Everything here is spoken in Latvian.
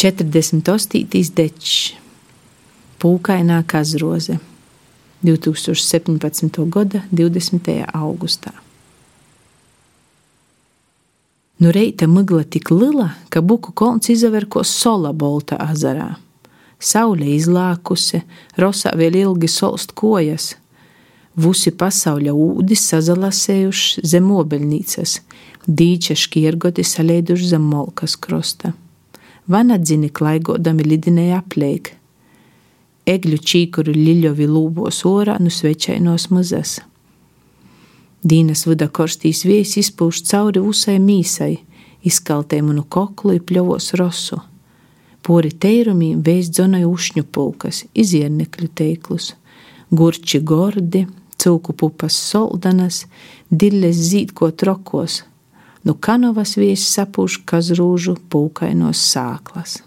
48. dečs, Pūkainā kazroze, 2017. gada 20. augustā. Nu reita migla tik lila, ka buku kolns izaver ko sola bolta azarā. Saule izlākusi, rosā vēl ilgi solst kojas. Vusi pasauļa ūdis sazalasējuši zem obeļnīcas, dīča škiergoti salēduši zem molkas krosta. Vanadzini klaigodami lidinēja apleik. Egļu čīkuru liļovi lūbos orā nu svečainos muzas. Dīnas vada korstīs viesi izpūš cauri usai mīsai, izkaltē manu koklu un pļovos rosu. Pori teirumī vēst zonai ušņu pulkas, iziernekļu teiklus, gurči gordi, cūku pupas soldanas, dilles zīdko trokos, nu kanovas viesi sapūš kazrūžu pūkainos sāklas.